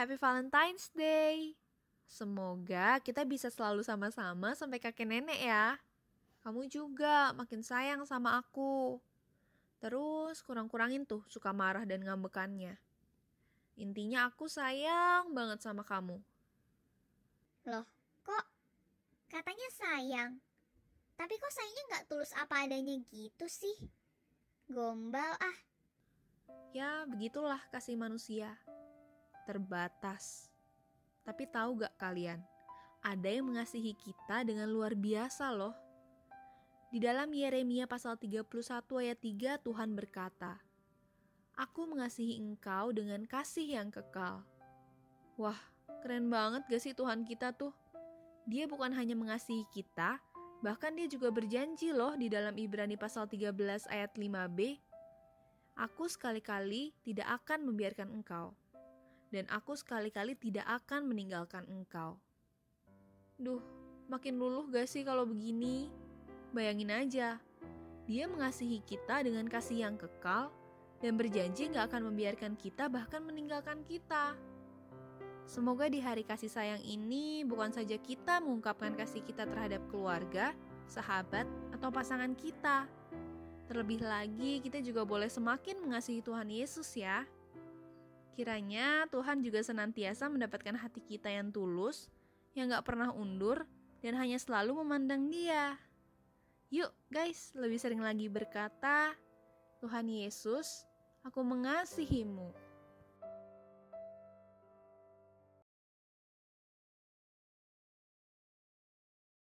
Happy Valentine's Day. Semoga kita bisa selalu sama-sama sampai kakek nenek ya. Kamu juga makin sayang sama aku. Terus kurang-kurangin tuh suka marah dan ngambekannya. Intinya aku sayang banget sama kamu. Loh, kok katanya sayang? Tapi kok sayangnya nggak tulus apa adanya gitu sih? Gombal ah. Ya, begitulah kasih manusia. Terbatas. Tapi tahu gak kalian, ada yang mengasihi kita dengan luar biasa loh. Di dalam Yeremia pasal 31 ayat 3 Tuhan berkata, Aku mengasihi engkau dengan kasih yang kekal. Wah, keren banget gak sih Tuhan kita tuh? Dia bukan hanya mengasihi kita, bahkan dia juga berjanji loh di dalam Ibrani pasal 13 ayat 5b, Aku sekali-kali tidak akan membiarkan engkau, dan aku sekali-kali tidak akan meninggalkan engkau. Duh, makin luluh gak sih kalau begini? Bayangin aja, dia mengasihi kita dengan kasih yang kekal dan berjanji gak akan membiarkan kita bahkan meninggalkan kita. Semoga di hari kasih sayang ini bukan saja kita mengungkapkan kasih kita terhadap keluarga, sahabat, atau pasangan kita, Terlebih lagi, kita juga boleh semakin mengasihi Tuhan Yesus ya. Kiranya Tuhan juga senantiasa mendapatkan hati kita yang tulus, yang gak pernah undur, dan hanya selalu memandang dia. Yuk guys, lebih sering lagi berkata, Tuhan Yesus, aku mengasihimu.